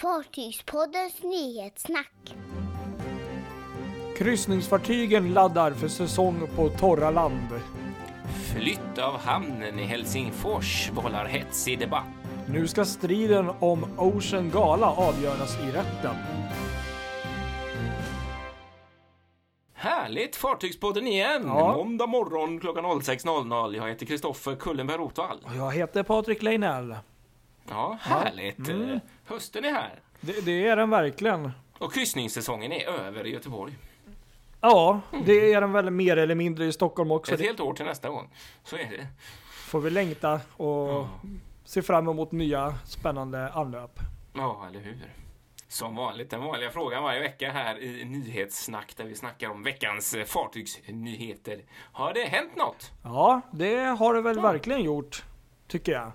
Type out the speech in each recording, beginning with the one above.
Fartygspoddens nyhetssnack. Kryssningsfartygen laddar för säsong på torra land. Flytt av hamnen i Helsingfors vållar hetsig debatt. Nu ska striden om Ocean Gala avgöras i rätten. Härligt! Fartygspodden igen! Ja. Måndag morgon klockan 06.00. Jag heter Kristoffer Kullenberg Rotvall. Och Jag heter Patrik Leinell. Ja, härligt! Mm. Hösten är här. Det, det är den verkligen. Och kryssningssäsongen är över i Göteborg. Ja, det är den väl mer eller mindre i Stockholm också. Ett helt år till nästa gång. Så är det. Får vi längta och se fram emot nya spännande anlöp. Ja, eller hur? Som vanligt, den vanliga frågan varje vecka här i Nyhetssnack där vi snackar om veckans eh, fartygsnyheter. Har det hänt något? Ja, det har det väl verkligen gjort. Tycker jag.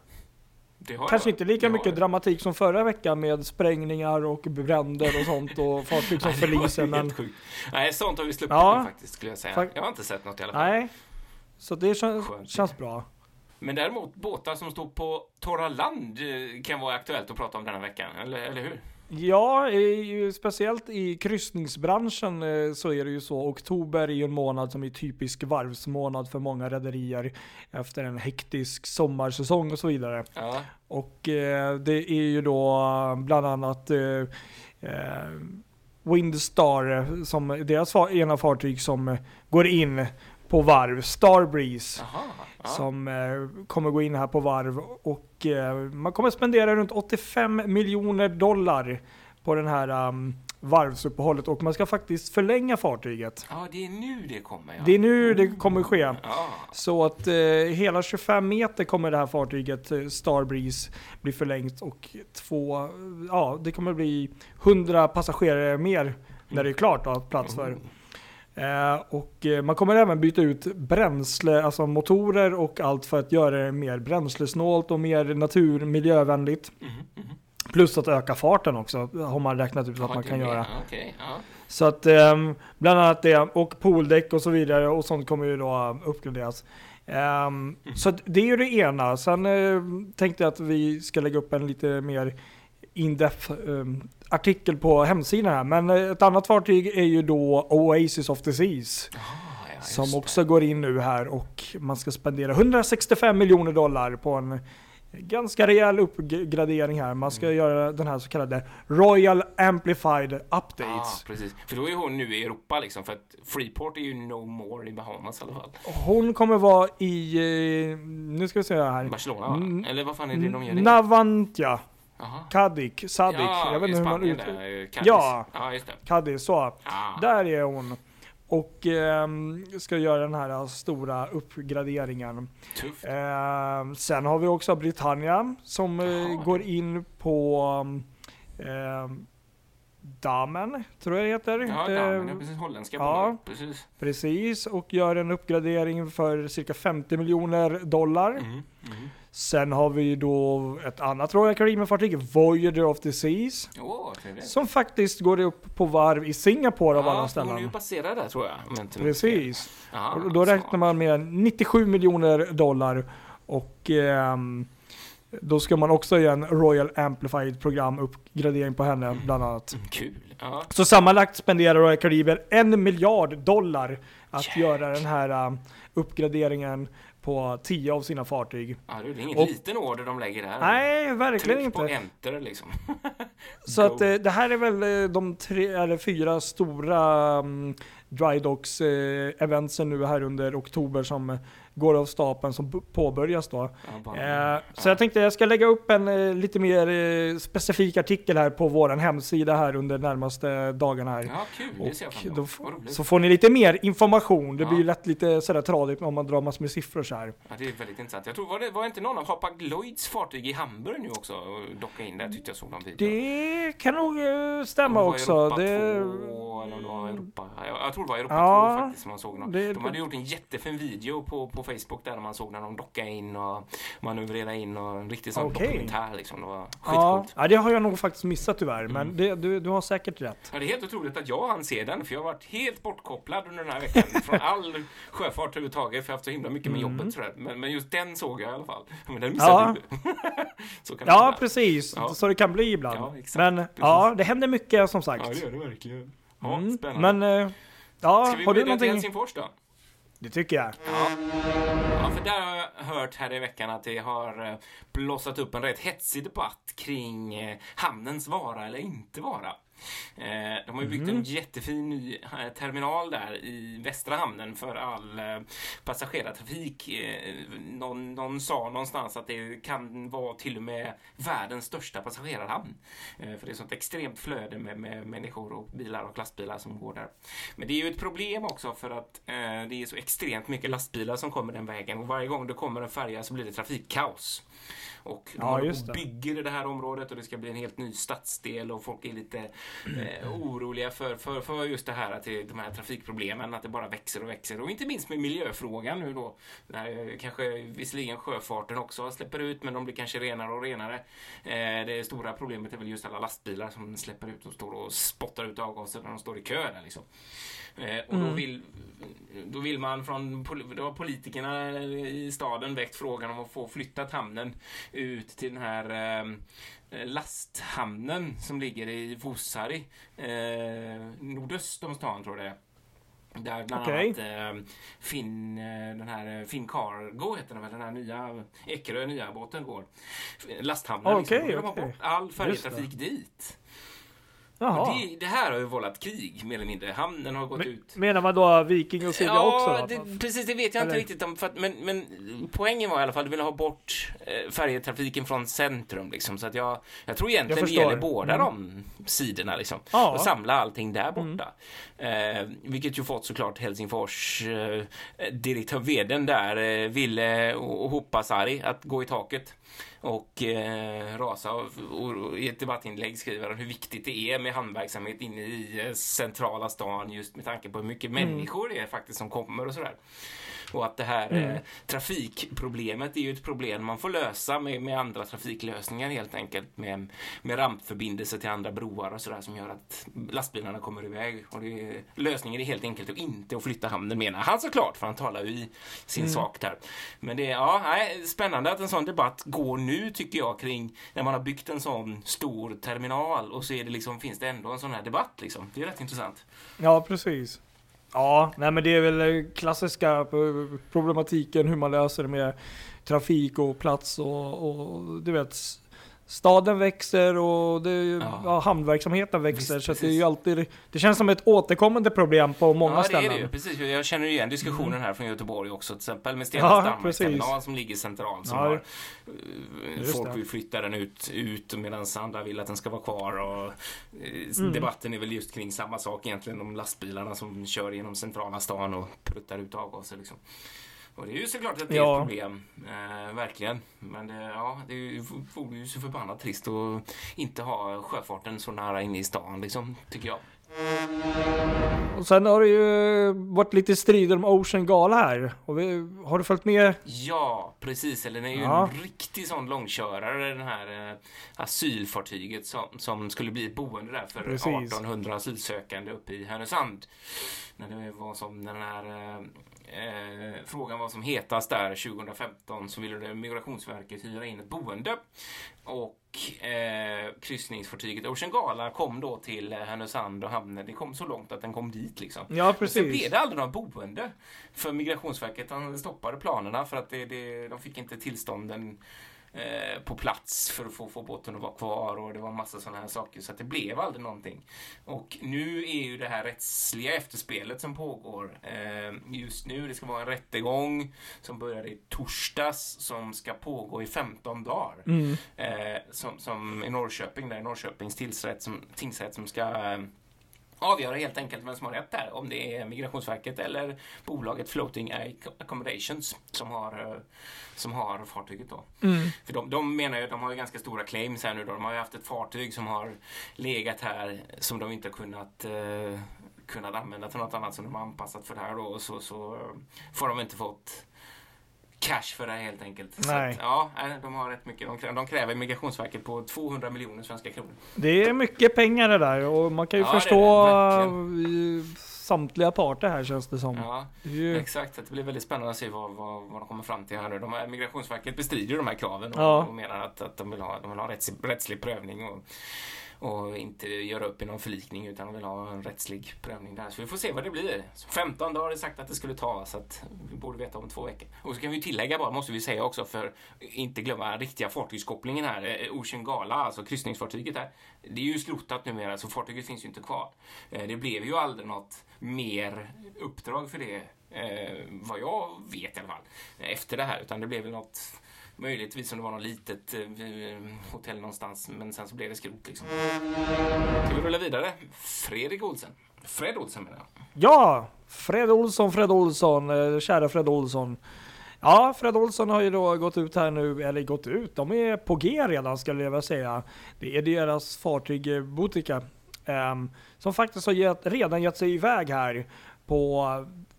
Kanske inte lika mycket det. dramatik som förra veckan med sprängningar och bränder och sånt och fartyg som förliser. Men sjukt. Nej, sånt har vi sluppit Ja. faktiskt skulle jag säga. Jag har inte sett något i alla fall. nej. Så det känns, känns bra. Men däremot båtar som står på torra land eh, kan vara aktuellt att prata om denna veckan, eller, eller hur? Ja, speciellt i kryssningsbranschen eh, så är det ju så. Oktober är ju en månad som är typisk varvsmånad för många rederier efter en hektisk sommarsäsong och så vidare. Ja, Och eh, det är ju då eh, bland annat Windstar som deras ena fartyg som går in på varv, Starbreeze. jaha. Ja. Som kommer gå in här på varv och eh, man kommer spendera runt 85 miljoner dollar på den här um, varvsuppehållet och man ska faktiskt förlänga fartyget. ja, det är nu det kommer. Ja. Det är nu det kommer ske. Ja, Så att eh, hela 25 meter kommer det här fartyget eh, Starbreeze bli förlängt och två, ja det kommer bli 100 passagerare mer när det är klart att ha plats för. Eh, och eh, man kommer även byta ut bränsle, alltså motorer och allt för att göra det mer bränslesnålt och mer natur miljövänligt. Mhm, mhm. Plus att öka farten också har man räknat ut att man kan göra. Okej, ja. Så att ehm, bland annat det och pooldäck och så vidare och sånt kommer ju då uppgraderas. Ehm, Så att det är ju det ena. Sen eh, tänkte jag att vi ska lägga upp en lite mer in-depth ehm, artikel på hemsidan här. Men eh, ett annat fartyg är ju då Oasis of the Seas. Ah, ja, som det. också går in nu här och man ska spendera 165 miljoner dollar på en ganska rejäl uppgradering här. Man ska göra den här så kallade Royal Amplified Updates. precis. För då är hon nu i Europa liksom, för att Freeport är ju no more i Bahamas i alla fall. Hon kommer vara i, eh, nu ska vi se här. Barcelona, va? Mm. Eller vad fan är det de gör? Navantia, Jaha. Kadik, Sadik. Ja, jag vet inte hur man Spanien ut... där, eh, Cadiz. Ja. Ja. Kadik, så. Ah. Där är hon. Och ehm, ska göra den här stora uppgraderingen. Tufft. Eh, sen har vi också Britannia som eh, går in på eh, Damen, tror jag det heter. Ja, Eh, damen, precis. Holländska ja. bolag. Precis. precis, och gör en uppgradering för cirka 50 miljoner dollar. Mhm, mhm. Sen har vi då ett annat Royal Caribbean-fartyg, Voyager of the Seas. Trevligt. Som faktiskt går upp på varv i Singapore av alla Ja, för hon är ju ställen. passerad där tror jag. Precis. Ja, Och då så. räknar man med 97 miljoner dollar och ehm, då ska man också göra en Royal Amplified program uppgradering på henne bland annat. Mm, Kul. Ja. Så sammanlagt spenderar Royal Caribbean en miljard dollar att Jäklar. göra den här ehm, uppgraderingen på 10 av sina fartyg. ja, det är ingen Och- liten order de lägger där. Nej, verkligen Tryck på inte. enter liksom. Så att eh, det här är väl eh, de tre eller fyra stora um, drydocks eh, eventsen nu här under oktober som går av stapeln som påbörjas då. Ja, Eh, så jag tänkte jag ska lägga upp en eh, lite mer eh, specifik artikel här på vår hemsida här under närmaste dagarna här. Ja, kul. Det ser jag fram Och emot. så får ni lite mer information. Det Ja. blir ju lätt lite sådär tradigt om man drar massor med siffror så här. Ja, det är väldigt intressant. Jag tror, var det var inte någon av Hapag Lloyds fartyg i Hamburg nu också och docka in där tyckte jag såg någon video. Det kan nog eh, stämma Och det var också. Europa Det, 2 2 eller om det var Europa. Jag, jag tror det var Europa Ja, 2 faktiskt som man såg någon. det- De hade gjort en jättefin video på, på Facebook där man såg när de dockade in och manövrerade in och en riktig sån Okej. dokumentär liksom. Det var Ja, skitcoolt. ja, det har jag nog faktiskt missat tyvärr, Mm. men det, du, du har säkert rätt. Ja, det är helt otroligt att jag hann se den, för jag har varit helt bortkopplad under den här veckan från all sjöfart överhuvudtaget, för jag har haft så himla mycket med Mm. jobbet. Sådär. Men, men just den såg jag i alla fall. Men den missade Ja. du. så kan Ja, precis. Ja. Så det kan bli ibland. Ja, men Precis. ja, det händer mycket som sagt. Ja, det gör det verkligen. Ja, Mm, spännande. Men eh, ja, Ska vi har du vidare till någonting? Helsingfors då? Det tycker jag. Ja. ja, för där har jag hört här i veckan att det har eh, blossat upp en rätt hetsig debatt kring eh, hamnens vara eller inte vara. Eh, De har ju byggt en jättefin ny eh, terminal där i västra hamnen för all eh, passagerartrafik. Någon, någon sa någonstans att det kan vara till och med världens största passagerarhamn. För det är sånt extremt flöde med, med människor och bilar och lastbilar som går där. Men det är ju ett problem också för att eh, det är så extremt mycket lastbilar som kommer den vägen och varje gång det kommer en färja så blir det trafikkaos. Och de Ja, och bygger i det här området och det ska bli en helt ny stadsdel och folk är lite eh, oroliga för, för, för just det här att det, de här trafikproblemen, att det bara växer och växer. Och inte minst med miljöfrågan nu då. Där eh, kanske visserligen sjöfarten också släpper ut men de blir kanske renare och renare. Eh, det stora problemet är väl just alla lastbilar som släpper ut och står och spottar ut avgaser när de står i kö där liksom. Eh, och då Mm. vill, då vill man från då har politikerna i staden väckt frågan om att få flyttat hamnen ut till den här eh, lasthamnen som ligger i Vuosaari, eh, nordöst om stan tror jag det är. Där bland Okej. annat eh, Finn, eh, den här eh, Finn Cargo heter den väl, den här nya Ekerö nya båten går. Lasthamnen Okej, liksom. Bort all färjetrafik dit. Och det, det här har ju vållat krig mer eller mindre. Hamnen har gått Men- ut. Menar man då Viking och Silja Ja, också? Det, precis. Det vet jag inte Eller? riktigt om. Att, men, men poängen var i alla fall att du ville ha bort eh, färjetrafiken från centrum. Liksom, så att jag, jag tror egentligen Jag det gäller båda Mm. de sidorna. Liksom, Ja. Och samla allting där Mm. borta. Eh, vilket ju fått såklart Helsingfors eh, direktör veden där, eh, Ville och Hoppasari, att gå i taket och eh, rasa och, i ett debattinlägg skriver han hur viktigt det är med hamnverksamhet inne i eh, centrala stan just med tanke på hur mycket Mm. människor det är faktiskt som kommer och sådär. Och att det här Mm. eh, trafikproblemet är ju ett problem man får lösa med, med andra trafiklösningar helt enkelt. Med, med rampförbindelser till andra broar och sådär som gör att lastbilarna kommer iväg. Och det lösningen är helt enkelt att inte att flytta hamnen menar han såklart, för han talar ju i sin Mm. sak där. Men det är ja, nej, spännande att en sån debatt går nu tycker jag kring när man har byggt en sån stor terminal och så är det liksom, finns det ändå en sån här debatt liksom. Det är rätt intressant. Ja, precis. Ja, nej men det är väl klassiska problematiken hur man löser det med trafik och plats och, och du vet Staden växer och det, Ja. ja. hamnverksamheten växer Visst, så det är ju alltid Det känns som ett återkommande problem på många ja, det ställen. är det ju. Precis. Jag känner igen diskussionen Mm. här från Göteborg också. Till exempel med Ja, Stenas precis. terminal som ligger centralt. Som Ja, har, eh, folk det. vill flytta den ut, ut medan andra vill att den ska vara kvar. Och, eh, Mm. Debatten är väl just kring samma sak egentligen. De lastbilarna som kör genom centrala stan och pruttar ut avgaser. Liksom. Och det är ju såklart att det är Ja. ett problem. Eh, verkligen. Men det, ja, det vore ju så förbannat trist att inte ha sjöfarten så nära inne i stan, liksom, tycker jag. Och sen har det ju varit lite strider om Ocean Gala här. Vi, har du följt med? Ja, precis. Eller den är ju Ja. en riktig sån långkörare, den här eh, asylfartyget som, som skulle bli ett boende där för Precis. 1800 asylsökande uppe i Härnösand. När det var som den här eh, eh, frågan var som hetast där 2015 så ville det Migrationsverket hyra in ett boende. Och eh, kryssningsfartyget Ocean Gala kom då till eh, Härnösand och hamnen. Det kom så långt att den kom dit liksom. Ja, Men Sen precis. blev det aldrig något boende. För Migrationsverket han stoppade planerna för att det, det, de fick inte tillstånden eh, på plats för att få, få båten att vara kvar och det var massa sådana här saker så att det blev aldrig någonting. Och nu är ju det här rättsliga efterspelet som pågår eh, just nu. Det ska vara en rättegång som börjar i torsdags som ska pågå i 15 dagar. Mm. Eh, som, som i Norrköping, där i Norrköpings tingsrätt som, tingsrätt som ska eh, avgöra helt enkelt vem som har rätt där. Om det är Migrationsverket eller bolaget Floating Accommodations som har, eh, som har fartyget då. Mm. För de, de menar ju, de har ju ganska stora claims här nu då. De har ju haft ett fartyg som har legat här som de inte har kunnat eh, kunnat använda till något annat som de har anpassat för det här då. Och så, så eh, får de inte fått cash för det här helt enkelt. Nej. Att, ja, de har rätt mycket. De kräver, de kräver Migrationsverket på 200 miljoner svenska kronor. Det är mycket pengar det där och man kan ju Ja, förstå det, eh, samtliga parter här känns det som. Ja, ju- exakt. Det blir väldigt spännande att se vad, vad, vad de kommer fram till här nu. De här, Migrationsverket bestrider de här kraven och, Ja. och menar att, att de vill ha, de vill ha rättslig, rättslig prövning och, och inte göra upp i någon förlikning utan de vill ha en rättslig prövning där. Så vi får se vad det blir. Så 15 dagar har det sagt att det skulle ta så att vi borde veta om två veckor. Och så kan vi tillägga bara, måste vi säga också för inte glömma riktiga fartygskopplingen här. Eh, Ocean Gala, alltså kryssningsfartyget här. Det är ju skrotat numera så fartyget finns ju inte kvar. Eh, det blev ju aldrig något mer uppdrag för det eh, vad jag vet i alla fall, efter det här. Utan det blev väl något, möjligtvis om det var något litet eh, eh, hotell någonstans, men sen så blev det skrot liksom. Ska vi rulla vidare? Fredrik Olsen. Fred Olsen menar jag. Ja, Fred Olsson, Fred Olsson, eh, kära Fred Olsson. Ja, Fred Olsson har ju då gått ut här nu, eller gått ut, de är på G redan skulle jag vilja säga. Det är deras fartyg eh, Botica Eh, som faktiskt har gett, redan gett sig iväg här på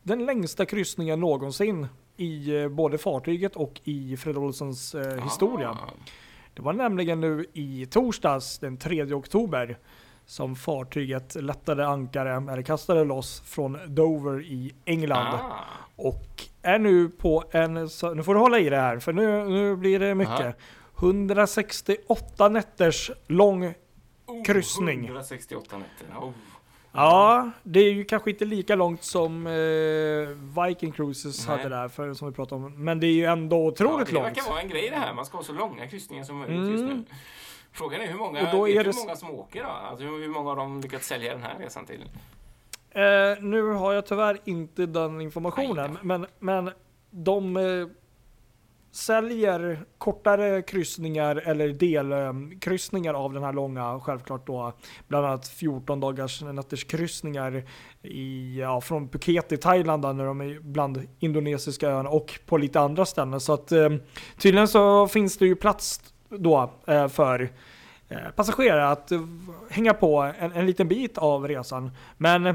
den längsta kryssningen någonsin i eh, både fartyget och i Fred Olssons eh, historia. Ah. Det var nämligen nu i torsdags den 3 oktober som fartyget lättade ankare, eller kastade loss från Dover i England. Ah. Och är nu på en, så- nu får du hålla i det här för nu, nu blir det mycket. Aha. 168 nätters lång Oh, Kryssning. 168 nätter. Oh. Ja, det är ju kanske inte lika långt som eh, Viking Cruises Nej. hade där, för, som vi pratade om. Men det är ju ändå Ja, otroligt det långt. verkar vara en grej det här. Man ska ha så långa kryssningar som möjligt Mm. just nu. Frågan är hur många, Och då är det hur många som åker då? Alltså hur många av dem lyckats sälja den här resan till? Eh, nu har jag tyvärr inte den informationen, men, men de eh, säljer kortare kryssningar eller delkryssningar av den här långa, självklart då, bland annat 14 dagars nätters kryssningar i, ja, från Phuket i Thailand där, när de är bland indonesiska öarna och på lite andra ställen. Så att eh, tydligen så finns det ju plats då eh, för eh, passagerare att hänga på en, en liten bit av resan. Men eh,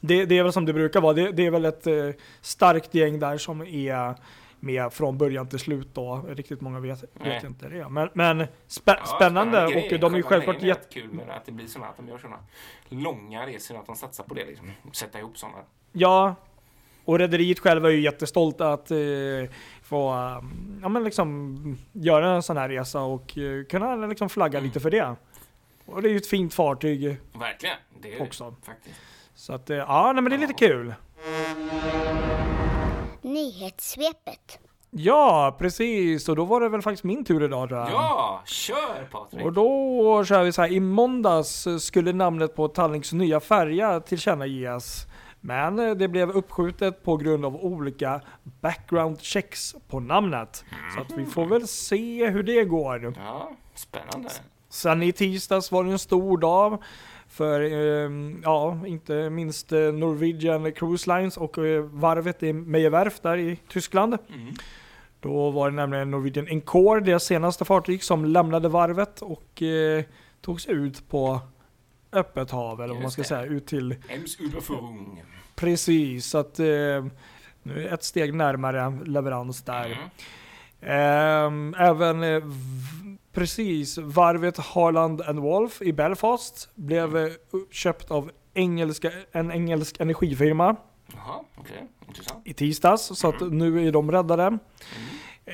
det, det är väl som det brukar vara. Det, det är väl ett eh, starkt gäng där som är med från början till slut då. Riktigt många vet, vet inte det. Men, men spä, Ja, spännande och de är ju självklart grejen är jätte... rätt kul med att det blir såna, att de gör såna långa resor, att de satsar på det liksom. Sätta ihop såna. Ja, och rederiet själva är ju jättestolta att eh, få ja, men liksom, göra en sån här resa och eh, kunna liksom flagga Mm. lite för det. Och det är ju ett fint fartyg Verkligen. Det är också. det faktiskt. Så att, eh, ja, nej, men det är lite kul. Nyhetssvepet. Ja, precis. Och då var det väl faktiskt min tur idag tror jag. Ja, kör Patrik! Och då kör vi så här. I måndags skulle namnet på Tallinks nya färja tillkännages. Men eh, det blev uppskjutet på grund av olika background checks på namnet. Så att vi får väl se hur det går. Ja, spännande. Sen i tisdags var det en stor dag för, eh, ja, inte minst eh, Norwegian Cruise Lines och eh, varvet i Meyerwerf där i Tyskland. Mm. Då var det nämligen Norwegian Encore, deras senaste fartyg, som lämnade varvet och eh, tog sig ut på öppet hav, eller vad man ska det. säga, ut till Ems Überführung. precis. Så att eh, nu ett steg närmare leverans där. Mm. Ehm, även eh, v- precis, varvet Harland and Wolff i Belfast blev eh, köpt av engelska, en engelsk energifirma Jaha, okej. Intressant. i tisdags, så att nu är de räddade.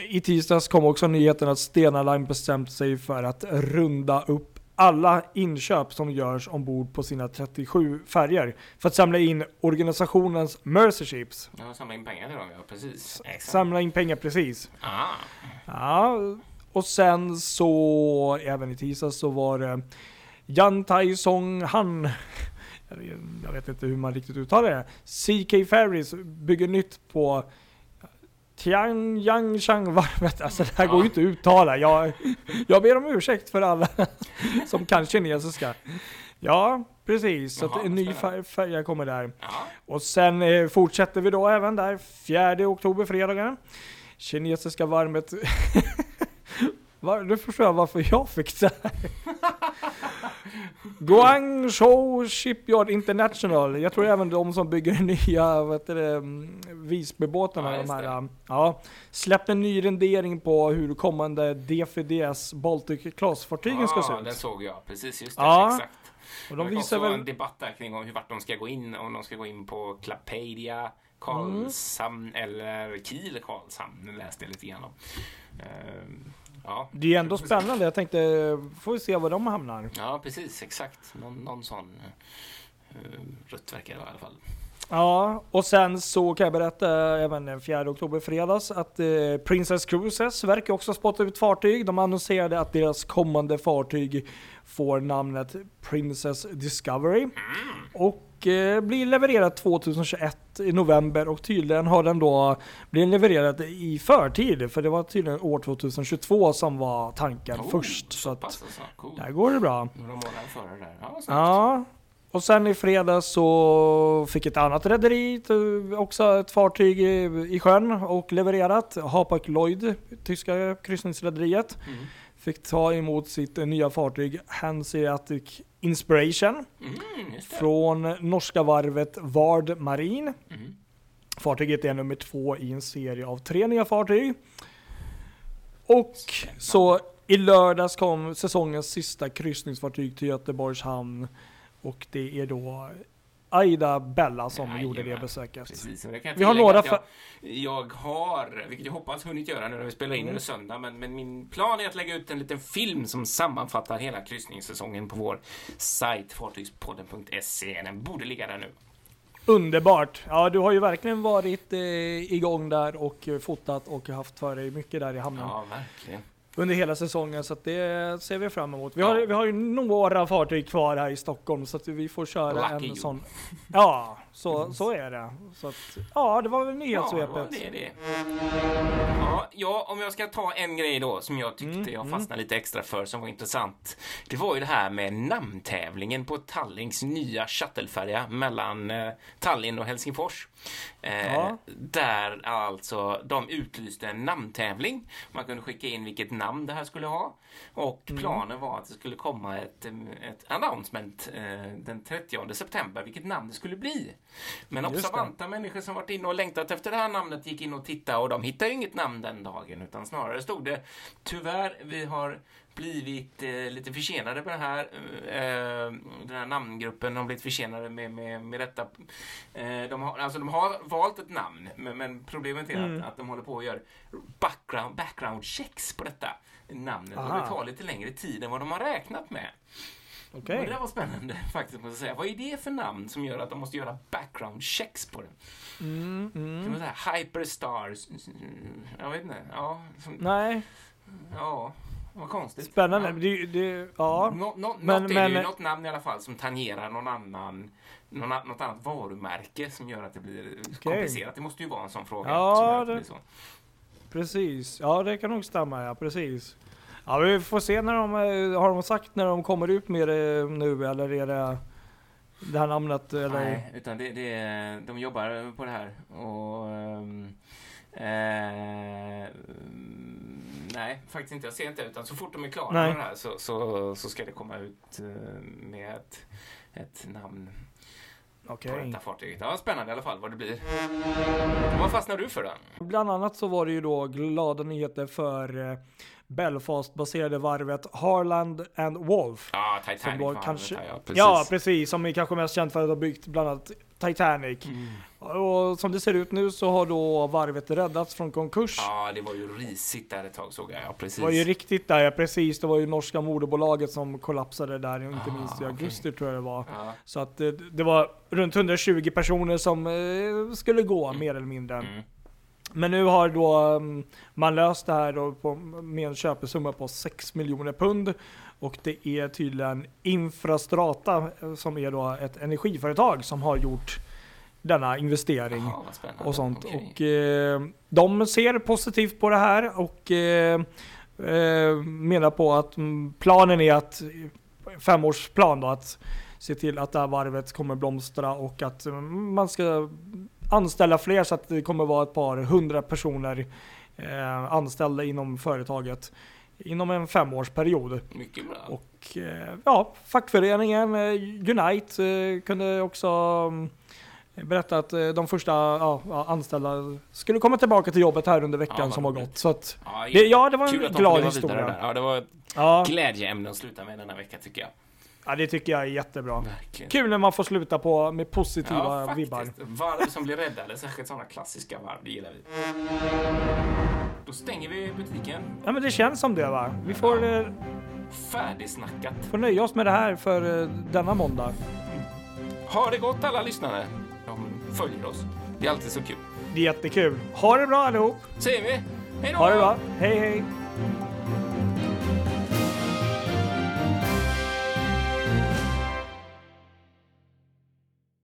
I tisdags kom också nyheten att Stena Line bestämt sig för att runda upp alla inköp som görs ombord på sina 37 färger för att samla in organisationens Mercy Ships. Jag samlar in pengar till dem, ja precis. Exakt. Samla in pengar precis. Ah, Ja, och sen så, även i tisdags så var det Jan Tai Song Han. Jag vet inte hur man riktigt uttalar det. CK Ferries bygger nytt på Tiang Yang Chang varvet. Alltså det här går ju inte att uttala. Jag, jag ber om ursäkt för alla som kan kinesiska. Ja, precis. Så Jaha, en ny färja kommer där. Ja. Och sen eh, fortsätter vi då även där 4 oktober, fredagen. Kinesiska varmet... Va? Nu förstår jag varför jag fick det här. Guangzhou Shipyard International. Jag tror även de som bygger nya vad det, mm, Visbybåtarna. Ja, de här, det. um, ja, släppte en ny rendering på hur kommande DFDS Baltic Class-fartygen ska se Ja, den ut. såg jag. Precis, just det. Ja, Exakt. Och det de var visar väl... en debatt där kring om hur vart de ska gå in. Om de ska gå in på Klapedia, Karlshamn Mm. eller Kiel Karlshamn. läste jag lite grann om. Ehm, ja. Det är ändå spännande. Jag tänkte, får vi se var de hamnar. ja, precis. Exakt. Någon, någon sån uh, rött verkar det i alla fall. Ja, och sen så kan jag berätta även den 4 oktober fredags att eh, Princess Cruises verkar också spotta ut fartyg. De annonserade att deras kommande fartyg får namnet Princess Discovery. Och eh, blir levererat 2021 i november och tydligen har den då blivit levererad i förtid. För det var tydligen år 2022 som var tanken Oh, först. Så att alltså. Cool. där går det bra. Några månader före där. Ja, och sen i fredags så fick ett annat rederi också ett fartyg i, i sjön och levererat. Hapag Lloyd, tyska kryssningsrederiet, Mm. fick ta emot sitt nya fartyg Hanseatic Inspiration Mm, från norska varvet Vard Marine. Mm. Fartyget är nummer två i en serie av tre nya fartyg. Och så i lördags kom säsongens sista kryssningsfartyg till Göteborgs hamn. Och det är då Aida Bella som Jajamän. gjorde det besöket. Precis, Vi har några jag, jag har, vilket jag hoppas hunnit göra nu när vi spelar in Mm. under söndag, men, men min plan är att lägga ut en liten film som sammanfattar hela kryssningssäsongen på vår sajt fartygspodden.se. Den borde ligga där nu. Underbart! Ja, du har ju verkligen varit eh, igång där och eh, fotat och haft för dig mycket där i hamnen. Ja, verkligen. Under hela säsongen så att det ser vi fram emot. Vi Ja. har, vi har ju några fartyg kvar här i Stockholm så att vi får köra Lucky en sån. Ja, så, så är det. Så att, ja, det var väl Ja, nyhetssvepet. det är det. Ja, ja, om jag ska ta en grej då som jag tyckte Mm, jag mm. fastnade lite extra för som var intressant. Det var ju det här med namntävlingen på Tallings nya shuttlefärja mellan eh, Tallinn och Helsingfors. Eh, Ja. Där alltså de utlyste en namntävling. Man kunde skicka in vilket namn det här skulle ha. Och Mm. planen var att det skulle komma ett, ett announcement eh, den 30 september vilket namn det skulle bli. Men observanta människor som varit inne och längtat efter det här namnet gick in och tittade och de hittade inget namn den dagen utan snarare stod det tyvärr vi har blivit eh, lite försenade på det här. Eh, den här namngruppen har blivit försenade med, med, med detta. Eh, de, har, alltså, de har valt ett namn men, men problemet är Mm. att, att de håller på att göra background, background checks på detta namnet och Aha. det tar lite längre tid än vad de har räknat med. Okej. Och det där var spännande faktiskt måste säga. Vad är det för namn som gör att de måste göra background checks på den? Mm, Det mm. här, hyperstars. Jag vet inte. Ja, som, Nej, ja vad konstigt. spännande. Ja. Det, det, ja. Nå, nå, Men- något det ju men- något namn i alla fall som tangerar någon annan någon, något annat varumärke som gör att det blir komplicerat. Det måste ju vara en sån fråga. Ja, det- så. Precis. Ja, det kan nog stämma. Ja, precis. Ja, vi får se när de eh, har de sagt när de kommer ut med det nu eller är det det här namnet eller? Nej, utan det, det, de jobbar på det här. Och, eh, nej, faktiskt inte. Jag ser inte. Utan så fort de är klara Nej. med det här så, så, så ska det komma ut eh, med ett, ett namn Okej. på detta fartyget. Ja, spännande i alla fall vad det blir. Vad fastnar du för då? Bland annat så var det ju då glada nyheter för eh, Belfast-baserade varvet Harland and Wolff. Ja, Som Titanic då var kanske, ja, precis. ja, precis. Som är kanske mest känt för att ha byggt bland annat Titanic. Mm. Och som det ser ut nu så har då varvet räddats från konkurs. Ja, det var ju risigt där ett tag såg jag. Ja, precis. Det var ju riktigt där, ja precis. Det var ju norska moderbolaget som kollapsade där, inte Ah, minst i augusti tror jag det var. Ja. Så att det, det var runt 120 personer som eh, skulle gå mer eller mindre. Mm. Men nu har då mm, man löst det här då på, med en köpesumma på 6 miljoner pund. Och det är tydligen Infrastrata eh, som är då ett energiföretag som har gjort denna investering spännande. och sånt. Okej. Och eh, de ser positivt på det här och eh, eh, menar på att mm, planen är att, femårsplan då, att se till att det här varvet kommer blomstra och att mm, man ska anställa fler så att det kommer vara ett par hundra personer eh, anställda inom företaget inom en femårsperiod. Mycket bra. Och eh, ja, fackföreningen eh, Unite eh, kunde också mm, berätta att eh, de första ja, anställda skulle komma tillbaka till jobbet här under veckan Ja, som har gått. Så att, Ja, det, ja, det var en glad historia. Ja, det var ett Ja, glädjeämne att sluta med denna vecka tycker jag. Ja, det tycker jag är jättebra. Verkligen. Kul när man får sluta på med positiva Ja, vibbar. faktiskt. Varv som blir räddade, särskilt sådana klassiska varv, det gillar vi. Då stänger vi butiken. Ja men det känns som det va? Vi får, eh, Färdigsnackat. får nöja oss med det här för eh, denna måndag. Ha det gott alla lyssnare. De följer oss. Det är alltid så kul. Det är jättekul. Ha det bra allihop! Säger vi. Hej då! Ha det bra! Hej hej!